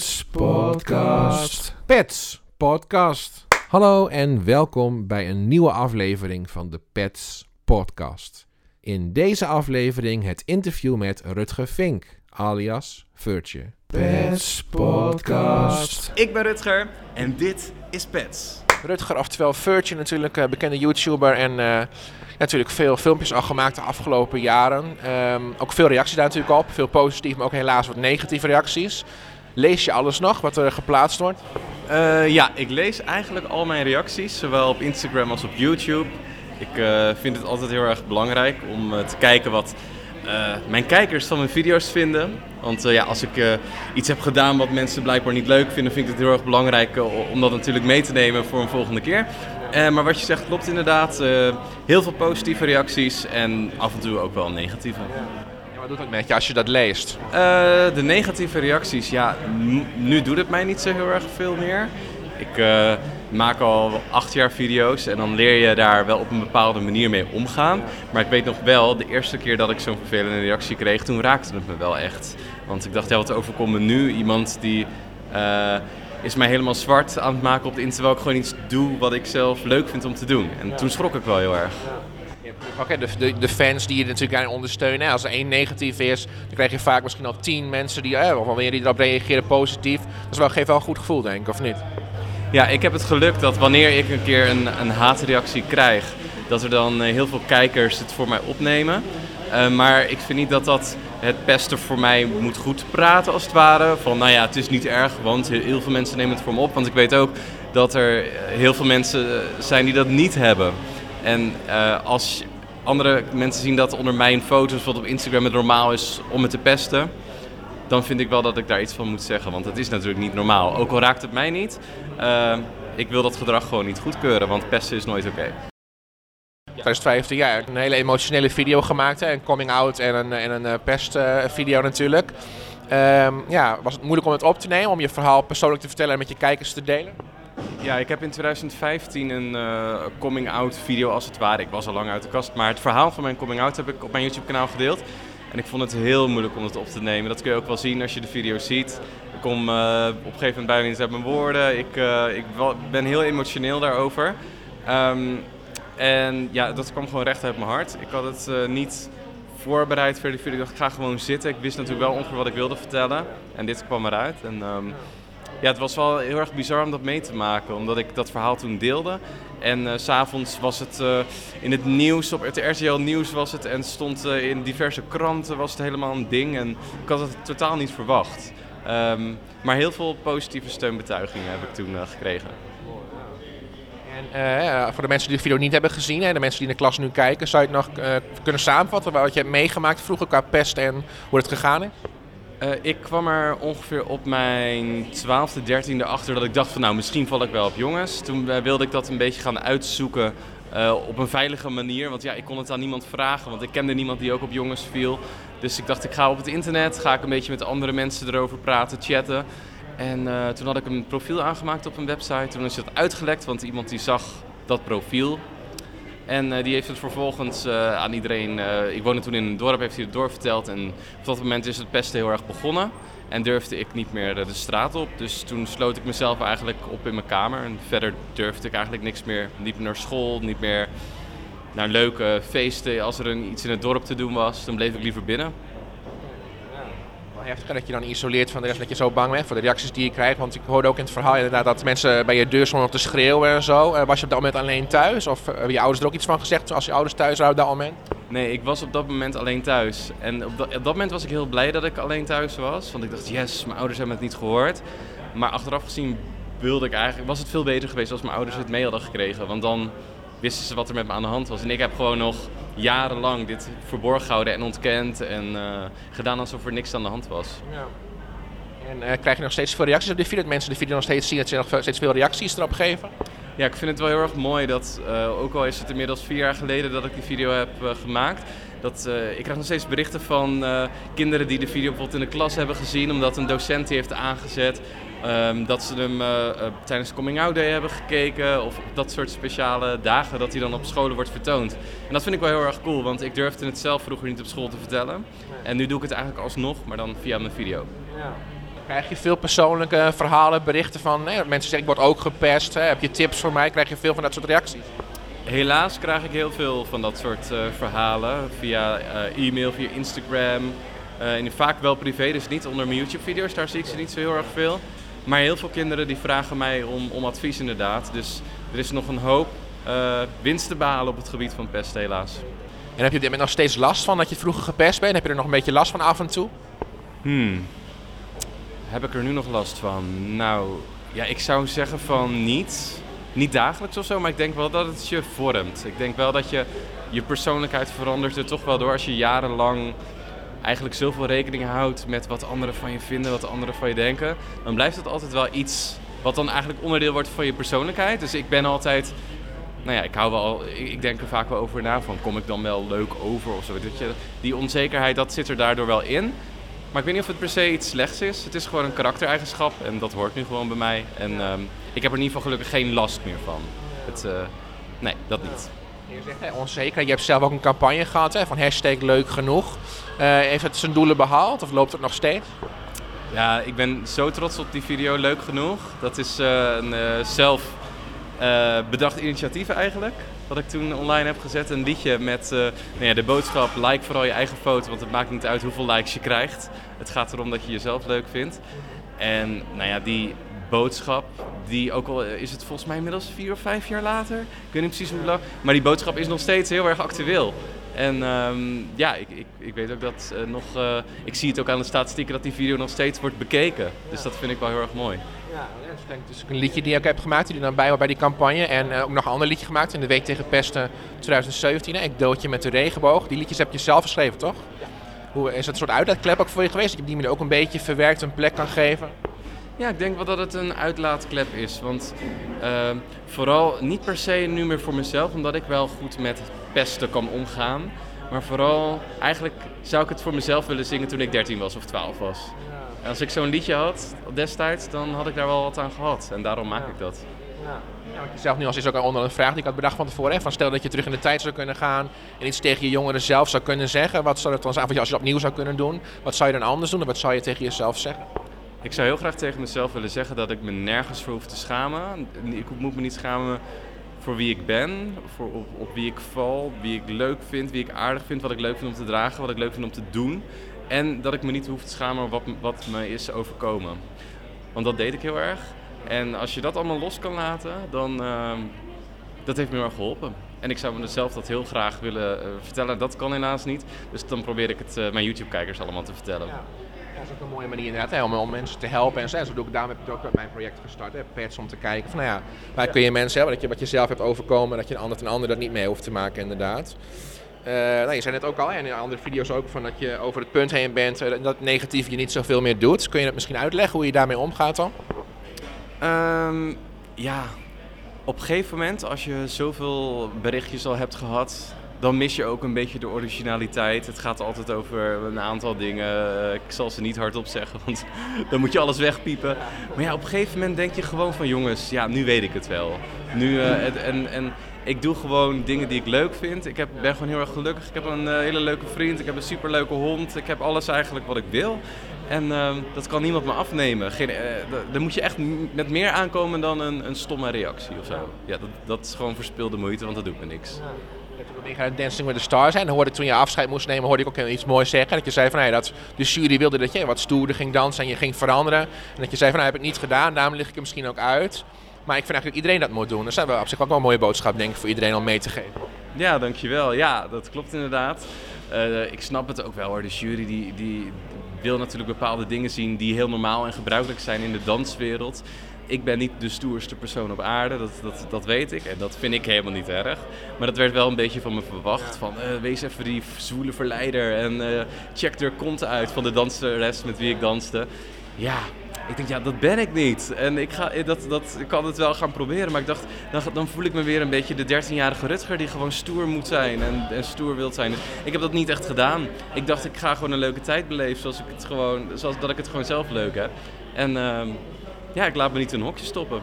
Pets Podcast. Pets Podcast. Hallo en welkom bij een nieuwe aflevering van de Pets Podcast. In deze aflevering het interview met Rutger Vink, alias Virtue. Pets Podcast. Ik ben Rutger en dit is Pets. Rutger, oftewel Virtue, natuurlijk eh, bekende YouTuber en eh, natuurlijk veel filmpjes al gemaakt de afgelopen jaren. Ehm, ook veel reacties daar natuurlijk op, veel positieve, maar ook helaas wat negatieve reacties. Lees je alles nog wat er geplaatst wordt? Eh, ja, ik lees eigenlijk al mijn reacties, zowel op Instagram als op YouTube. Ik eh, vind het altijd heel erg belangrijk om eh, te kijken wat mijn kijkers van mijn video's vinden. Want ja, als ik iets heb gedaan wat mensen blijkbaar niet leuk vinden, vind ik het heel erg belangrijk om dat natuurlijk mee te nemen voor een volgende keer. maar wat je zegt klopt inderdaad. heel veel positieve reacties en af en toe ook wel negatieve wat doet het met je als je dat leest? Uh, de negatieve reacties, ja, nu doet het mij niet zo heel erg veel meer. Ik uh, maak al acht jaar video's en dan leer je daar wel op een bepaalde manier mee omgaan. Maar ik weet nog wel, de eerste keer dat ik zo'n vervelende reactie kreeg, toen raakte het me wel echt. Want ik dacht, ja, wat overkomt me nu? Iemand die uh, is mij helemaal zwart aan het maken op het internet, terwijl ik gewoon iets doe wat ik zelf leuk vind om te doen. En toen schrok ik wel heel erg. Oké, de, de, de, fans die je natuurlijk aan ondersteunen. Als er één negatief is, dan krijg je vaak misschien al tien mensen die, eh, wanneer die erop reageren positief. Dat is wel, geeft wel een goed gevoel, denk ik, of niet? Ja, ik heb het geluk dat wanneer ik een keer een, een haatreactie krijg, dat er dan eh, heel veel kijkers het voor mij opnemen. Uh, maar ik vind niet dat dat het beste voor mij moet goed praten, als het ware. Van nou ja, het is niet erg, want heel veel mensen nemen het voor me op. Want ik weet ook dat er heel veel mensen zijn die dat niet hebben. En uh, als andere mensen zien dat onder mijn foto's, wat op Instagram het normaal is om me te pesten, dan vind ik wel dat ik daar iets van moet zeggen. Want het is natuurlijk niet normaal. Ook al raakt het mij niet, uh, ik wil dat gedrag gewoon niet goedkeuren, want pesten is nooit oké. Okay. 2015 jaar een hele emotionele video gemaakt. Hè? Een coming out en een, en een uh, pestvideo natuurlijk. Um, ja, was het moeilijk om het op te nemen, om je verhaal persoonlijk te vertellen en met je kijkers te delen? Ja, ik heb in 2015 een uh, coming-out video als het ware. Ik was al lang uit de kast, maar het verhaal van mijn coming-out heb ik op mijn YouTube-kanaal gedeeld. En ik vond het heel moeilijk om het op te nemen. Dat kun je ook wel zien als je de video ziet. Ik kom uh, op een gegeven moment bijna niet uit mijn woorden. Ik, uh, ik ben heel emotioneel daarover. Um, en ja, dat kwam gewoon recht uit mijn hart. Ik had het niet voorbereid voor de video. Ik dacht, ik ga gewoon zitten. Ik wist natuurlijk wel ongeveer wat ik wilde vertellen. En dit kwam eruit. En, um, ja, het was wel heel erg bizar om dat mee te maken, omdat ik dat verhaal toen deelde. En uh, s'avonds was het uh, in het nieuws, op het RTL Nieuws was het en stond uh, in diverse kranten was het helemaal een ding. En ik had het totaal niet verwacht. Um, maar heel veel positieve steunbetuigingen heb ik toen gekregen. En voor de mensen die de video niet hebben gezien en de mensen die in de klas nu kijken, zou je het nog kunnen samenvatten wat je hebt meegemaakt vroeger qua pest en hoe het gegaan is? Uh, ik kwam er ongeveer op mijn 12e, 13e achter dat ik dacht van nou misschien val ik wel op jongens. Toen uh, wilde ik dat een beetje gaan uitzoeken uh, op een veilige manier. Want ja, ik kon het aan niemand vragen, want ik kende niemand die ook op jongens viel. Dus ik dacht ik ga op het internet, ga ik een beetje met andere mensen erover praten, chatten. En toen had ik een profiel aangemaakt op een website. Toen is het uitgelekt, want iemand die zag dat profiel en uh, die heeft het vervolgens uh, aan iedereen. Uh, ik woonde toen in een dorp, heeft hij het doorverteld. En op dat moment is het pesten heel erg begonnen. En durfde ik niet meer de straat op. Dus toen sloot ik mezelf eigenlijk op in mijn kamer. En verder durfde ik eigenlijk niks meer. Niet meer naar school, niet meer naar leuke feesten. Als er een, iets in het dorp te doen was, dan bleef ik liever binnen heftig dat je dan isoleert van de rest, dat je zo bang bent voor de reacties die je krijgt. Want ik hoorde ook in het verhaal inderdaad dat mensen bij je deur stonden te schreeuwen en zo. Uh, was je op dat moment alleen thuis? Of hebben je ouders er ook iets van gezegd als je ouders thuis waren op dat moment? Nee, ik was op dat moment alleen thuis. En op dat, op dat moment was ik heel blij dat ik alleen thuis was. Want ik dacht, yes, mijn ouders hebben het niet gehoord. Maar achteraf gezien wilde ik eigenlijk, was het veel beter geweest als mijn ouders het mee hadden gekregen. Want dan wisten ze wat er met me aan de hand was. En ik heb gewoon nog jarenlang dit verborgen gehouden en ontkend en uh, gedaan alsof er niks aan de hand was. Ja. En uh, krijg je nog steeds veel reacties op de video? Dat mensen de video nog steeds zien, dat ze nog steeds veel reacties erop geven? Ja, ik vind het wel heel erg mooi dat, uh, ook al is het inmiddels vier jaar geleden dat ik die video heb gemaakt, dat, uh, ik krijg nog steeds berichten van uh, kinderen die de video bijvoorbeeld in de klas hebben gezien, omdat een docent die heeft aangezet. Um, dat ze hem uh, tijdens de Coming Out Day hebben gekeken of op dat soort speciale dagen dat hij dan op scholen wordt vertoond. En dat vind ik wel heel erg cool, want ik durfde het zelf vroeger niet op school te vertellen. En nu doe ik het eigenlijk alsnog, maar dan via mijn video. Ja. Krijg je veel persoonlijke verhalen, berichten van mensen zeggen ik word ook gepest. Hè? Heb je tips voor mij? Krijg je veel van dat soort reacties? Helaas krijg ik heel veel van dat soort uh, verhalen via e-mail, via Instagram. En vaak wel privé, dus niet onder mijn YouTube-video's, daar zie ik ze niet zo heel erg veel. Maar heel veel kinderen die vragen mij om, om advies inderdaad. Dus er is nog een hoop winst te behalen op het gebied van pest helaas. En heb je er nog steeds last van dat je vroeger gepest bent? Heb je er nog een beetje last van af en toe? Hmm. Heb ik er nu nog last van? Nou, ja, ik zou zeggen van niet. Niet dagelijks of zo, maar ik denk wel dat het je vormt. Ik denk wel dat je je persoonlijkheid verandert er toch wel door als je jarenlang eigenlijk zoveel rekening houdt met wat anderen van je vinden, wat anderen van je denken. Dan blijft het altijd wel iets wat dan eigenlijk onderdeel wordt van je persoonlijkheid. Dus ik ben altijd nou ja, ik hou wel, ik denk er vaak wel over na van kom ik dan wel leuk over of zo. Dat je, die onzekerheid, dat zit er daardoor wel in. Maar ik weet niet of het per se iets slechts is. Het is gewoon een karaktereigenschap en dat hoort nu gewoon bij mij. En um, ik heb er in ieder geval gelukkig geen last meer van. Het, uh, nee, dat niet. Je zegt onzeker. Je hebt zelf ook een campagne gehad hè, van hashtag leuk genoeg. Uh, heeft het zijn doelen behaald of loopt het nog steeds? Ja, ik ben zo trots op die video. Leuk genoeg. Dat is uh, een zelf bedacht initiatief eigenlijk wat ik toen online heb gezet. Een liedje met nou ja, de boodschap: like vooral je eigen foto, want het maakt niet uit hoeveel likes je krijgt. Het gaat erom dat je jezelf leuk vindt. En nou ja, die boodschap, die ook al is het volgens mij inmiddels vier of vijf jaar later. Ik weet niet precies hoe lang. Maar die boodschap is nog steeds heel erg actueel. En um, ja, ik, ik, ik, weet ook dat uh, nog. Uh, ik zie het ook aan de statistieken dat die video nog steeds wordt bekeken. Dus dat vind ik wel heel erg mooi. Ja, dat is denk ik dus een liedje die ik heb gemaakt, die er dan bij bij die campagne. En uh, ook nog een ander liedje gemaakt in de Week tegen Pesten 2017. Hè? Ik doodje met de regenboog. Die liedjes heb je zelf geschreven, toch? Ja. Hoe, is het een soort uitlaatklep ook voor je geweest? Dat je op die manier ook een beetje verwerkt een plek kan geven? Ja, ik denk wel dat het een uitlaatklep is. Want uh, vooral niet per se nu meer voor mezelf, omdat ik wel goed met pesten kan omgaan. Maar vooral, eigenlijk zou ik het voor mezelf willen zingen toen ik 13 was of 12 was. En als ik zo'n liedje had destijds, dan had ik daar wel wat aan gehad. En daarom maak ik dat. Ja. Ja, zelf nu als is ook onder een vraag die ik had bedacht van tevoren. Hè, van stel dat je terug in de tijd zou kunnen gaan en iets tegen je jongeren zelf zou kunnen zeggen. Wat zou het dan zijn als je het opnieuw zou kunnen doen? Wat zou je dan anders doen en wat zou je tegen jezelf zeggen? Ik zou heel graag tegen mezelf willen zeggen dat ik me nergens voor hoef te schamen. Ik moet me niet schamen voor wie ik ben, voor op, op, wie ik val, wie ik leuk vind, wie ik aardig vind, wat ik leuk vind om te dragen, wat ik leuk vind om te doen. En dat ik me niet hoef te schamen wat, wat me is overkomen. Want dat deed ik heel erg. En als je dat allemaal los kan laten, dan uh, dat heeft me erg geholpen. En ik zou mezelf dat heel graag willen uh, vertellen. Dat kan helaas niet. Dus dan probeer ik het uh, mijn YouTube-kijkers allemaal te vertellen. Dat is ook een mooie manier inderdaad, hè, om, om, mensen te helpen. En zo, doe ik, daarom heb ik ook met mijn project gestart, hè, Pets, om te kijken van nou ja, waar kun je mensen dat je wat je zelf hebt overkomen, dat je een ander ten ander dat niet mee hoeft te maken inderdaad. Uh, nou, je zei net ook al, en in andere video's ook, van dat je over het punt heen bent, uh, dat negatief je niet zoveel meer doet. Kun je dat misschien uitleggen hoe je daarmee omgaat dan? Um, ja, op een gegeven moment, als je zoveel berichtjes al hebt gehad, dan mis je ook een beetje de originaliteit. Het gaat altijd over een aantal dingen. Ik zal ze niet hardop zeggen, want dan moet je alles wegpiepen. Maar ja, op een gegeven moment denk je gewoon van jongens, ja, nu weet ik het wel. Nu, uh, en, en ik doe gewoon dingen die ik leuk vind. Ik heb, ben gewoon heel erg gelukkig. Ik heb een uh, hele leuke vriend. Ik heb een superleuke hond. Ik heb alles eigenlijk wat ik wil. En uh, dat kan niemand me afnemen. Geen, moet je echt met meer aankomen dan een, een stomme reactie of zo. Ja, dat, dat is gewoon verspilde moeite, want dat doet me niks. Ja. Ik ga Dancing with the Stars en hoorde toen je afscheid moest nemen, hoorde ik ook iets moois zeggen. Dat je zei van, hey, dat de jury wilde dat je wat stoerder ging dansen en je ging veranderen. En dat je zei van, nou, heb ik niet gedaan, daarom lig ik er misschien ook uit. Maar ik vind eigenlijk dat iedereen dat moet doen. Dat is op zich ook wel een mooie boodschap, denk ik, voor iedereen om mee te geven. Ja, dankjewel. Ja, dat klopt inderdaad. Uh, ik snap het ook wel hoor. De jury die, die wil natuurlijk bepaalde dingen zien die heel normaal en gebruikelijk zijn in de danswereld. Ik ben niet de stoerste persoon op aarde, dat, dat, dat weet ik. En dat vind ik helemaal niet erg. Maar dat werd wel een beetje van me verwacht. Van uh, wees even die zwoele verleider en uh, check er kont uit van de danseres met wie ik danste. Ja, ik denk, ja, dat ben ik niet. En ik, ga, dat, dat, ik kan het wel gaan proberen. Maar ik dacht, dan, dan voel ik me weer een beetje de 13-jarige Rutger die gewoon stoer moet zijn en, en stoer wilt zijn. Dus ik heb dat niet echt gedaan. Ik dacht, ik ga gewoon een leuke tijd beleven zoals, ik het gewoon, zoals dat ik het gewoon zelf leuk heb. En uh, ja, ik laat me niet in een hokje stoppen.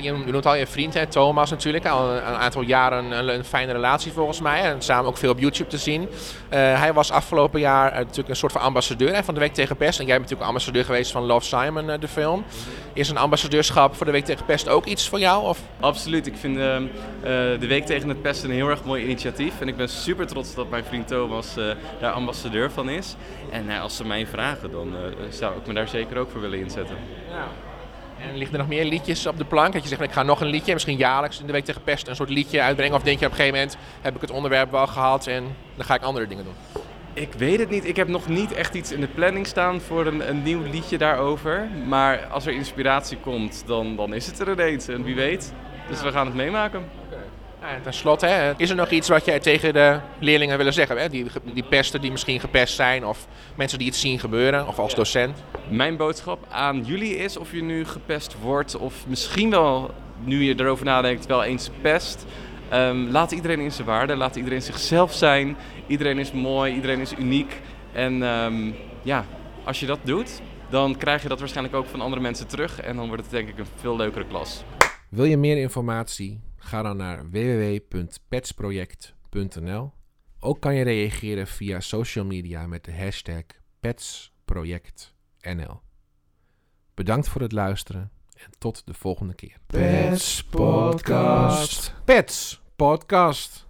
Je noemt al je vriend, hè, Thomas natuurlijk. Al een, aantal jaren een, een, fijne relatie volgens mij. En samen ook veel op YouTube te zien. Eh, hij was afgelopen jaar uh, natuurlijk een soort van ambassadeur hè, van de Week tegen Pest. En jij bent natuurlijk ambassadeur geweest van Love Simon, uh, de film. Is een ambassadeurschap voor de Week tegen Pest ook iets voor jou? Of? Absoluut. Ik vind de Week tegen het Pest een heel erg mooi initiatief. En ik ben super trots dat mijn vriend Thomas daar ambassadeur van is. En als ze mij vragen, dan zou ik me daar zeker ook voor willen inzetten. Ja. En liggen er nog meer liedjes op de plank? Dat je zegt, ik ga nog een liedje, misschien jaarlijks in de week tegen pest een soort liedje uitbrengen? Of denk je op een gegeven moment, heb ik het onderwerp wel gehad en dan ga ik andere dingen doen? Ik weet het niet. Ik heb nog niet echt iets in de planning staan voor een, een nieuw liedje daarover. Maar als er inspiratie komt, dan, dan is het er ineens. En wie weet. Dus we gaan het meemaken. En ten slotte, is er nog iets wat jij tegen de leerlingen willen zeggen? Hè? Die, die pesten die misschien gepest zijn of mensen die het zien gebeuren of als docent? Mijn boodschap aan jullie is of je nu gepest wordt of misschien wel, nu je erover nadenkt, wel eens pest. Um, laat iedereen in zijn waarde, laat iedereen zichzelf zijn. Iedereen is mooi, iedereen is uniek. En um, ja, als je dat doet, dan krijg je dat waarschijnlijk ook van andere mensen terug. En dan wordt het denk ik een veel leukere klas. Wil je meer informatie? Ga dan naar www.petsproject.nl. Ook kan je reageren via social media met de hashtag PetsProjectNL. Bedankt voor het luisteren en tot de volgende keer. Pets Podcast. Pets Podcast.